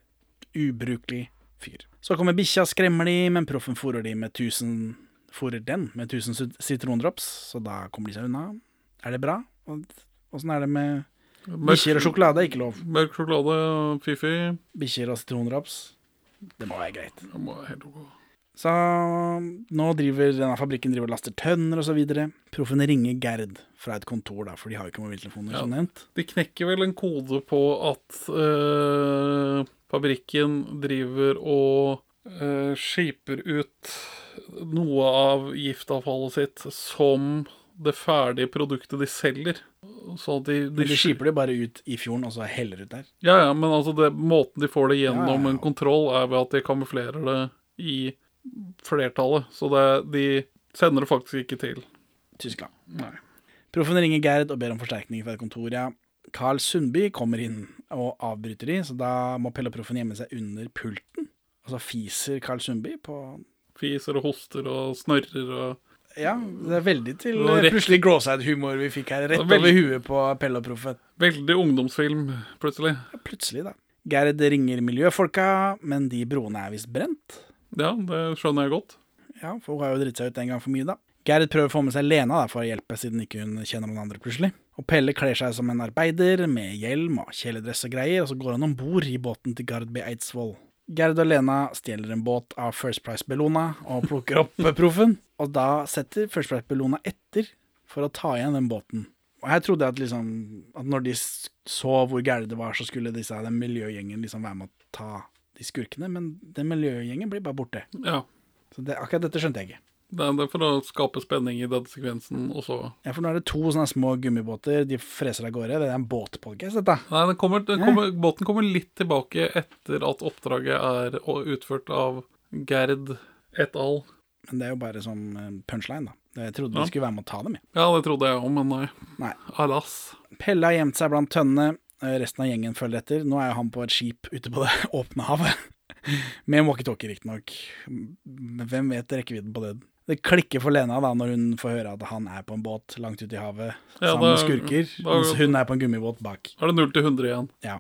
Ubrukelig fyr. Så kommer bikkja og skremmer de, men proffen fôrer de med 1000 Fôrer den med 1000 sit- sitrondrops, så da kommer de seg unna. Er det bra? Åssen er det med bikkjer og sjokolade? er Ikke lov. Mørk sjokolade, fifi. Bikkjer og sitronraps. Det må være greit. Det må være helt ok. Så nå driver denne fabrikken driver og laster tønner og så videre. Proffen ringer Gerd fra et kontor, da, for de har jo ikke mobiltelefoner, Ja. som nevnt. De knekker vel en kode på at øh, fabrikken driver og øh, skiper ut noe av giftavfallet sitt som det ferdige produktet de selger. Så de, de, Men de skiper det bare ut i fjorden, og så heller ut der. Ja, ja, men altså det, måten de får det gjennom Ja, ja, ja. en kontroll, er ved at de kamuflerer det i flertallet. Så det, de sender det faktisk ikke til. Tyskland. Nei. Proffen ringer Gerd og ber om forsterkning fra kontoret. Ja. Carl Sundby kommer inn og avbryter de, så da må Pelle og Proffen gjemme seg under pulten. Og så fiser Carl Sundby på Fiser og hoster og snørrer og Ja, det er veldig til eh, rett- plutselig gråseid-humor vi fikk her. Rett veldig- over huet på Pelle og Proffen. Veldig ungdomsfilm, plutselig. Ja, Plutselig, da. Gerd ringer miljøfolka, men de broene er visst brent. Ja, det skjønner jeg godt. Ja, for hun har jo dritt seg ut en gang for mye, da. Gerd prøver å få med seg Lena da, for å hjelpe, siden ikke hun kjenner noen andre plutselig. Og Pelle kler seg som en arbeider, med hjelm og kjeledress og greier, og så går han om bord i båten til Gard B. Eidsvoll. Gerd og Lena stjeler en båt av First Price Bellona og plukker opp proffen. Og da setter First Price Bellona etter for å ta igjen den båten. Og jeg trodde at liksom At når de så hvor gærent det var, så skulle disse, den miljøgjengen liksom være med å ta de skurkene, men den miljøgjengen blir bare borte. Ja. Så det, akkurat dette skjønte jeg ikke. Det er for å skape spenning i den sekvensen også. Ja, for nå er det to sånne små gummibåter, de freser av gårde. Det er en båtpodcast, dette. Nei, den kommer, den kommer, båten kommer litt tilbake etter at oppdraget er utført av Gerd et al. Men det er jo bare sånn punchline, da. Jeg trodde Ja. de skulle være med å ta dem, jeg. Ja, det trodde jeg òg, men nei. Nei. Alas. Pelle har gjemt seg blant tønnene. eh, Resten av gjengen følger etter. Nå er jo han på et skip ute på det åpne havet. Med walkietalkie, riktignok. Men Hvem vet rekkevidden på det? Det klikker for Lena da når hun får høre at han er på en båt langt ute i havet Ja, sammen med skurker, da- mens hun er på en gummibåt bak. Da er det 0 til 100 igjen. Ja.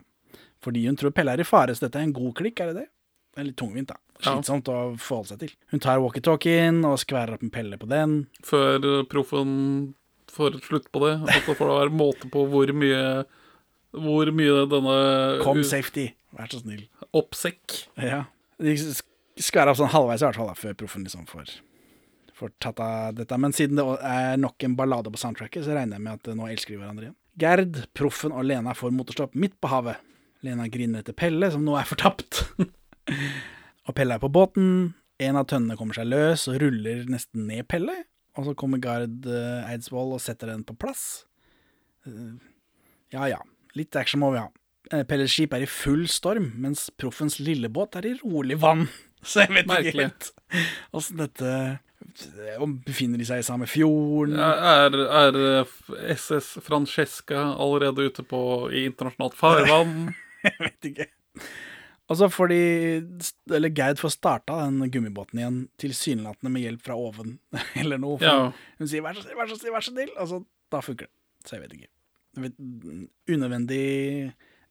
Fordi hun tror Pelle er i fare, så dette er en god klikk, er det det? Det er litt tungvint, da. Ja. Å forholde seg til. Hun tar walkietalkien og skværer opp en pelle på den. Før eh, proffen får slutt på det. Og så får det være måte på hvor mye Hvor mye denne Kom safety, vær så snill. oppsekk Ja. De skværer opp sånn halvveis i hvert fall, da, før proffen liksom får, får tatt av dette. Men siden det er nok en ballade på soundtracket, så regner jeg med at nå elsker de hverandre igjen. Gerd, proffen og Lena får motorstopp midt på havet. Lena griner etter Pelle, som nå er fortapt. og Pelle er på båten. En av tønnene kommer seg løs og ruller nesten ned Pelle. Og så kommer Gard eh, Eidsvoll og setter den på plass. Eh, ja ja, litt action må vi ha. Eh, Pelles skip er i full storm, mens proffens lille båt er i rolig vann. Så jeg vet ikke Merkelig. helt åssen dette befinner de seg i samme fjorden? Er, er eh, SS Francesca allerede ute på i internasjonalt farvann? Jeg vet ikke. Og så får de Eller Gerd får starta den gummibåten igjen, tilsynelatende med hjelp fra oven eller noe. Ja. Hun sier 'vær så snill, vær så snill', vær så snill, og så da funker det. Så jeg vet ikke. Unødvendig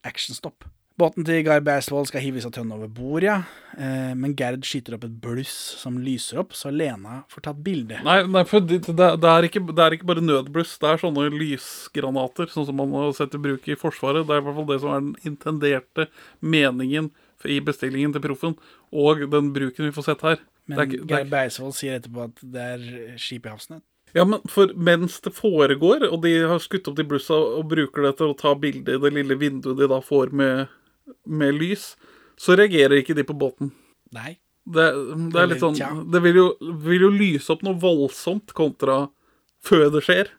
actionstopp. Båten til Guy Baswell skal hives av tønne over bord, ja. Eh, men Gerd skyter opp et bluss som lyser opp, så Lena får tatt bilde. Nei, nei for det, det, er ikke, det er ikke bare nødbluss. Det er sånne lysgranater, sånn som man har sett i bruk i Forsvaret. Det er i hvert fall det som er den intenderte meningen i bestillingen til proffen, og den bruken vi får sett her. Men ikke- Geir Beisvold sier etterpå at det er skip i havsnett. Ja, men for mens det foregår, og de har skutt opp de blussa og bruker det til å ta bilde i det lille vinduet de da får med, med lys, så reagerer ikke de på båten. Nei. Det, det er litt sånn Det vil jo, vil jo lyse opp noe voldsomt kontra før det skjer.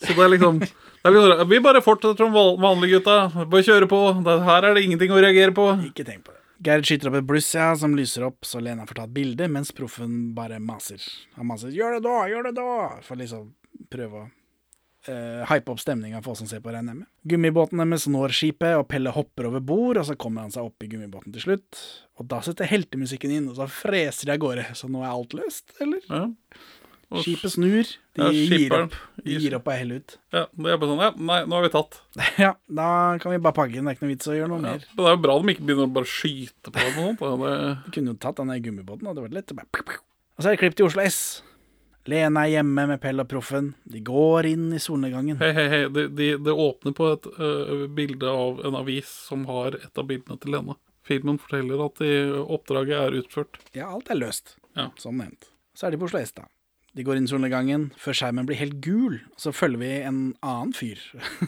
Så det er liksom det er liksom, Vi bare fortsetter som vanlige gutta. Bare kjøre på. Det, her er det ingenting å reagere på. Ikke tenk på det. Gerd skyter opp et bluss ja, som lyser opp, så Lena får ta et bilde, mens proffen bare maser. Han maser 'gjør det da, gjør det da', for liksom prøve å eh, hype opp stemninga for oss som ser på, regner jeg med. Gummibåten deres når skipet, og Pelle hopper over bord, og så kommer han seg opp i gummibåten til slutt. Og da setter heltemusikken inn, og så freser de av gårde. Så nå er alt løst, eller? Ja. Og- Skipet snur. De Ja, gir opp. De gir opp og heller ut. Ja, det er bare sånn Ja, nei, nå har vi tatt. Ja, da kan vi bare pakke inn. Det er ikke noe vits å gjøre noe Ja. mer. Men det er jo bra de ikke begynner å bare skyte på det. Det, Vi kunne jo tatt den gummibåten, gummibåten, hadde vært lett. Og så er det klipp til Oslo S. Lena er hjemme med Pell og Proffen. De går inn i solnedgangen. hei, hei, hei. Det de, de åpner på et uh, bilde av en avis som har et av bildene til Lene. Filmen forteller at de, oppdraget er utført. Ja, alt er løst, Ja. som nevnt. Så er de på Oslo S, da. De går inn i solnedgangen før skjermen blir helt gul. Så følger vi en annen fyr,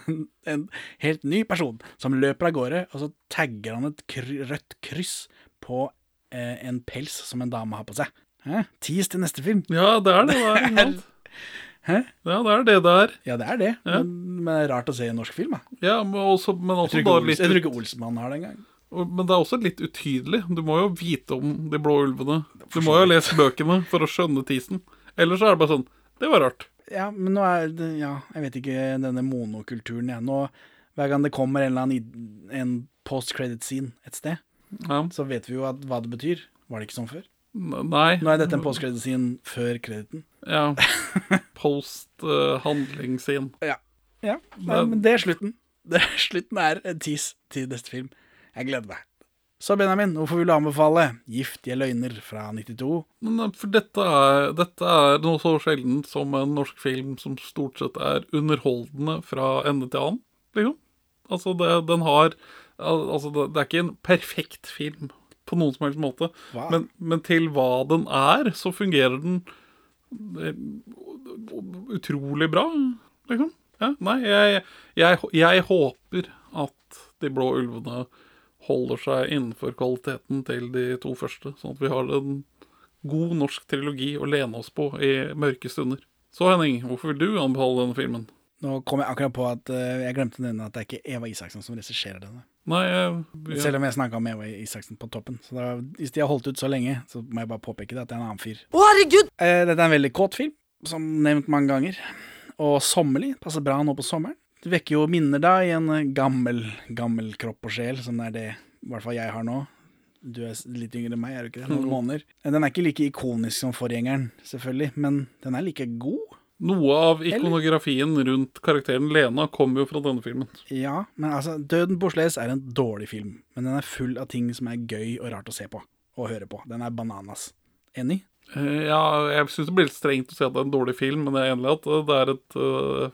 en helt ny person, som løper av gårde, og så tagger han et kry rødt kryss på eh, en pels som en dame har på seg. Hæ? Tease til neste film. Ja, det er det. det er, ikke sant? Hæ? Ja, det er det det er. Ja, det er det, Ja. men, men det er rart å se i en norsk film, da. Ja, men også, men Jeg også tror ikke, Ols, litt jeg tror ikke Olsmann har det engang. Men det er også litt utydelig. Du må jo vite om de blå ulvene. Du må jo lese bøkene for å skjønne tisen. Ellers er det bare sånn Det var rart. Ja, men nå er det Ja, jeg vet ikke denne monokulturen, jeg. Nå, hver gang det kommer en eller annen en post-credit-scene et sted, Ja. så vet vi jo at, hva det betyr. Var det ikke sånn før? Nei. Nå er dette en post-credit-scene før krediten. Ja. Post-handlingsscene. Ja. ja. Nei, men det er slutten. Det er slutten er en tis til neste film. Jeg gleder meg. Så Benjamin, hvorfor vil du anbefale 'Giftige løgner' fra 92? Men eh, for dette er, dette er noe så sjeldent som en norsk film som stort sett er underholdende fra ende til annen, liksom. Altså, det, den har Altså, det, det er ikke en perfekt film på noen som helst måte, men, men til hva den er, så fungerer den eh, utrolig bra, liksom. Ja, nei, jeg, jeg, jeg håper at De blå ulvene holder seg innenfor kvaliteten til de to første, sånn at vi har en god norsk trilogi å lene oss på i mørke stunder. Så Henning, hvorfor vil du anbefale denne filmen? Nå kom jeg akkurat på at uh, jeg glemte å nevne at det er ikke Eva Isaksen som regisserer denne. Nei, jeg, jeg, Selv om jeg snakka med Eva Isaksen på toppen. Så da, hvis de har holdt ut så lenge, så må jeg bare påpeke det at det er en annen fyr. Å, herregud! Eh, dette er en veldig kåt film, som nevnt mange ganger. Og sommerlig. Passer bra nå på sommeren. Det vekker jo minner da i en eh, gammel, gammel kropp og sjel, som er det i hvert fall jeg har nå. Du er litt yngre enn meg, er du ikke det? Noen måneder. Eh, Den er ikke like ikonisk som forgjengeren, selvfølgelig, men den er like god. Noe av ikonografien rundt karakteren Lena kommer jo fra denne filmen. Ja, men altså, Døden på er en dårlig film, men den er full av ting som er gøy og rart å se på og høre på. Den er bananas. Enig? Eh, Ja, jeg syns det blir litt strengt å si at det er en dårlig film, men jeg er enig i at det er et eh,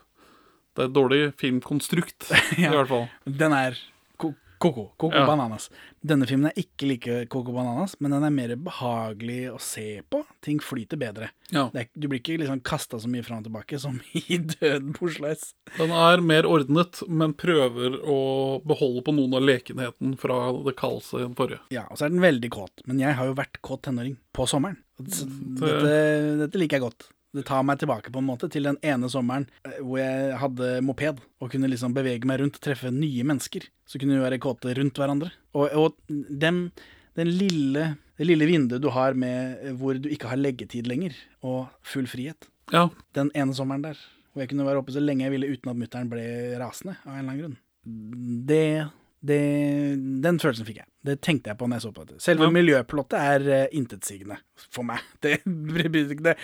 Det er et dårlig filmkonstrukt, i hvert fall. Den er ko- koko. Koko Ja. bananas. Denne filmen er ikke like koko bananas, men den er mer behagelig å se på. Ting flyter bedre. Ja. Det er, du blir ikke liksom kasta så mye fram og tilbake som i Døden på Oslo S. Den er mer ordnet, men prøver å beholde på noen av lekenheten fra det kaoset i den forrige. Ja, og så er den veldig kåt. Men jeg har jo vært kåt tenåring på sommeren. Så Mm, Dette, dette liker jeg godt. Det tar meg tilbake på en måte til den ene sommeren eh, hvor jeg hadde moped og kunne liksom bevege meg rundt, treffe nye mennesker. Så kunne vi være kåte rundt hverandre. Og, og den, den lille, det lille vinduet du har med eh, hvor du ikke har leggetid lenger, og full frihet. Ja, Den ene sommeren der, hvor jeg kunne være oppe så lenge jeg ville uten at mutter'n ble rasende av en eller annen grunn. Det, det Den følelsen fikk jeg. Det tenkte jeg på når jeg så på dette. Selve Ja. miljøplottet er uh, intetsigende for meg. Det, det, det,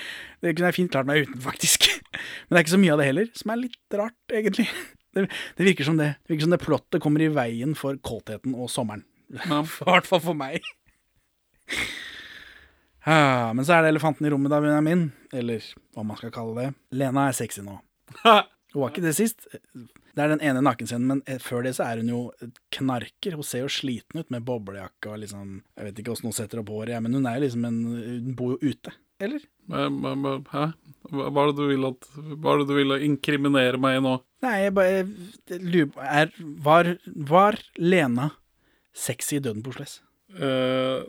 det kunne jeg fint klart meg uten, faktisk. Men det er ikke så mye av det heller, som er litt rart, egentlig. Det, det, virker som det, det virker som det plottet kommer i veien for kåtheten og sommeren. Ja. I hvert fall for meg. Ah, men så er det elefanten i rommet, da, Benjamin. Eller hva man skal kalle det. Lena er sexy nå. Hun var ikke det sist. Det er den ene nakenscenen, men eh, før det så er hun jo knarker. Hun ser jo sliten ut med boblejakke og liksom Jeg vet ikke åssen hun setter opp håret, ja, men hun er jo liksom en Hun bor jo ute. Eller? Hæ? Hva er det du vil at Hva er det du vil inkriminere meg i nå? Nei, jeg bare lurer på var, var Lena sexy i Døden på Oslo S? Uh,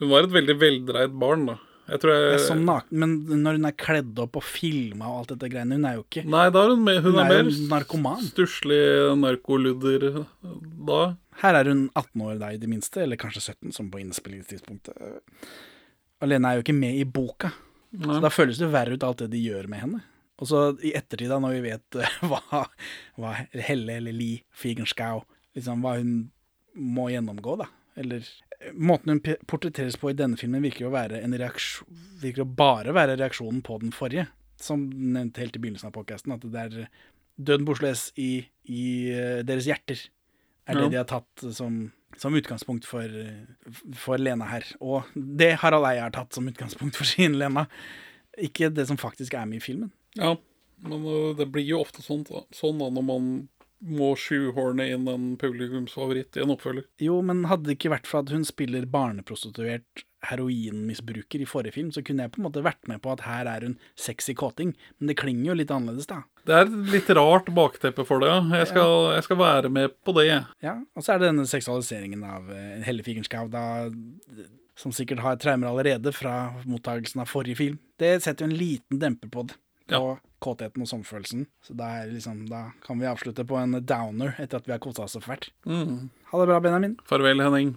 Hun var et veldig veldreid barn, da. Jeg tror Det jeg er sånn naken, men når hun er kledd opp og filma og alt dette greiene, hun er jo ikke Nei, da er hun, med, hun, Hun er, er mer narkoman. stusslig narkoludder da. Her er hun 18 år da, i det minste, eller kanskje 17, som på innspillingstidspunktet. Alene er jo ikke med i boka, så da føles det verre ut alt det de gjør med henne. Og så i ettertid, da, når vi vet eh, hva, hva Helle eller Li Figenschou liksom, Hva hun må gjennomgå, da. Eller Måten hun portretteres på i denne filmen, virker jo å være en reaksjon Virker å bare være reaksjonen på den forrige. Som nevnt helt i begynnelsen av podkasten, at det er døden på Oslo S i, i eh, deres hjerter er det Ja. de har tatt som, som utgangspunkt for, for Lena her. Og det Harald Eia har tatt som utgangspunkt for sin Lena. Ikke det som faktisk er med i filmen. Ja, men øh, det blir jo ofte sånn, sånn da når man må shoehorne inn en publikumsfavoritt i en oppfølger. Jo, men hadde det ikke vært for at hun spiller barneprostituert heroinmisbruker i forrige film, så kunne jeg på en måte vært med på at her er hun sexy kåting. Men det klinger jo litt annerledes, da. Det er litt rart bakteppe for det, ja. Jeg skal, jeg skal være med på det. Ja, Og så er det denne seksualiseringen av eh, Helle Figenschou, da, som sikkert har traumer allerede fra mottagelsen av forrige film. Det setter jo en liten demper på det. På kåtheten og sommerfølelsen. Så da, liksom, da kan vi avslutte på en downer etter at vi har kosa oss så fælt. Mm. Ha det bra, Benjamin. Farvel, Henning.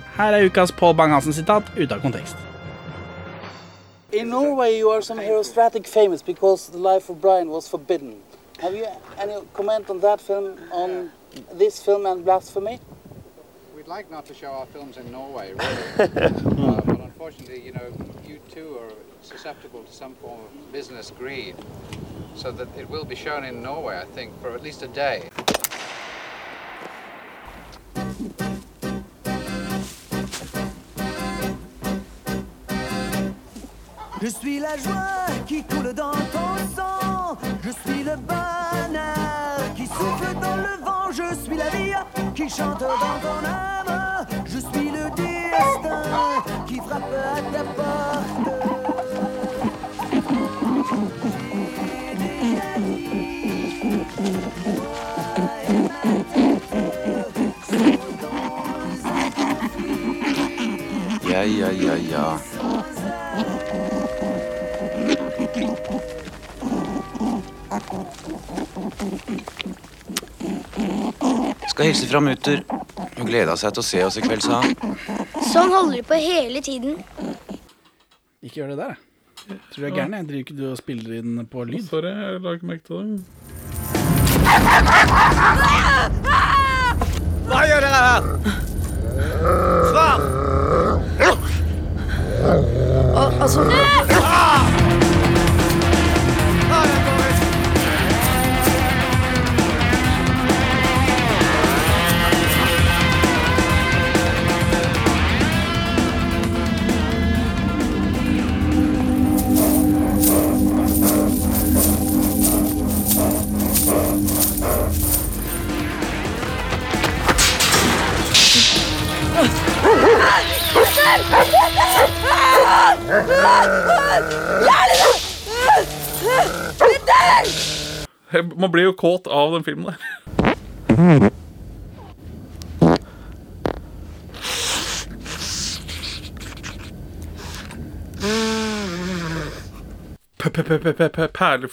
Her er ukas Pål Bang-Hansen-sitat ute av kontekst. In Norway, you are some herostratic famous because the life of Brian was forbidden. Have you any comment on that film, on this film and blasphemy? We'd like not to show our films in Norway, really. uh, but unfortunately, you know, you too are susceptible to some form of business greed. So that it will be shown in Norway, I think, for at least a day. Je suis la joie qui coule dans ton sang. Je suis le bonheur qui souffle dans le vent. Je suis la vie qui chante dans ton âme. Je suis le destin qui frappe à ta porte. Skal hilse fra mutter. Hun gleda seg til å se oss i kveld, sa han. Sånn holder de på hele tiden. Ikke gjør det der, jeg. Tror du er gæren? jeg. Driver ikke du og spiller inn på lyd? Sorry, jeg la ikke merke til det. Hva gjør dere her? Svar! Al altså Man blir jo kåt av den filmen der. P-p-p-p-p- Perler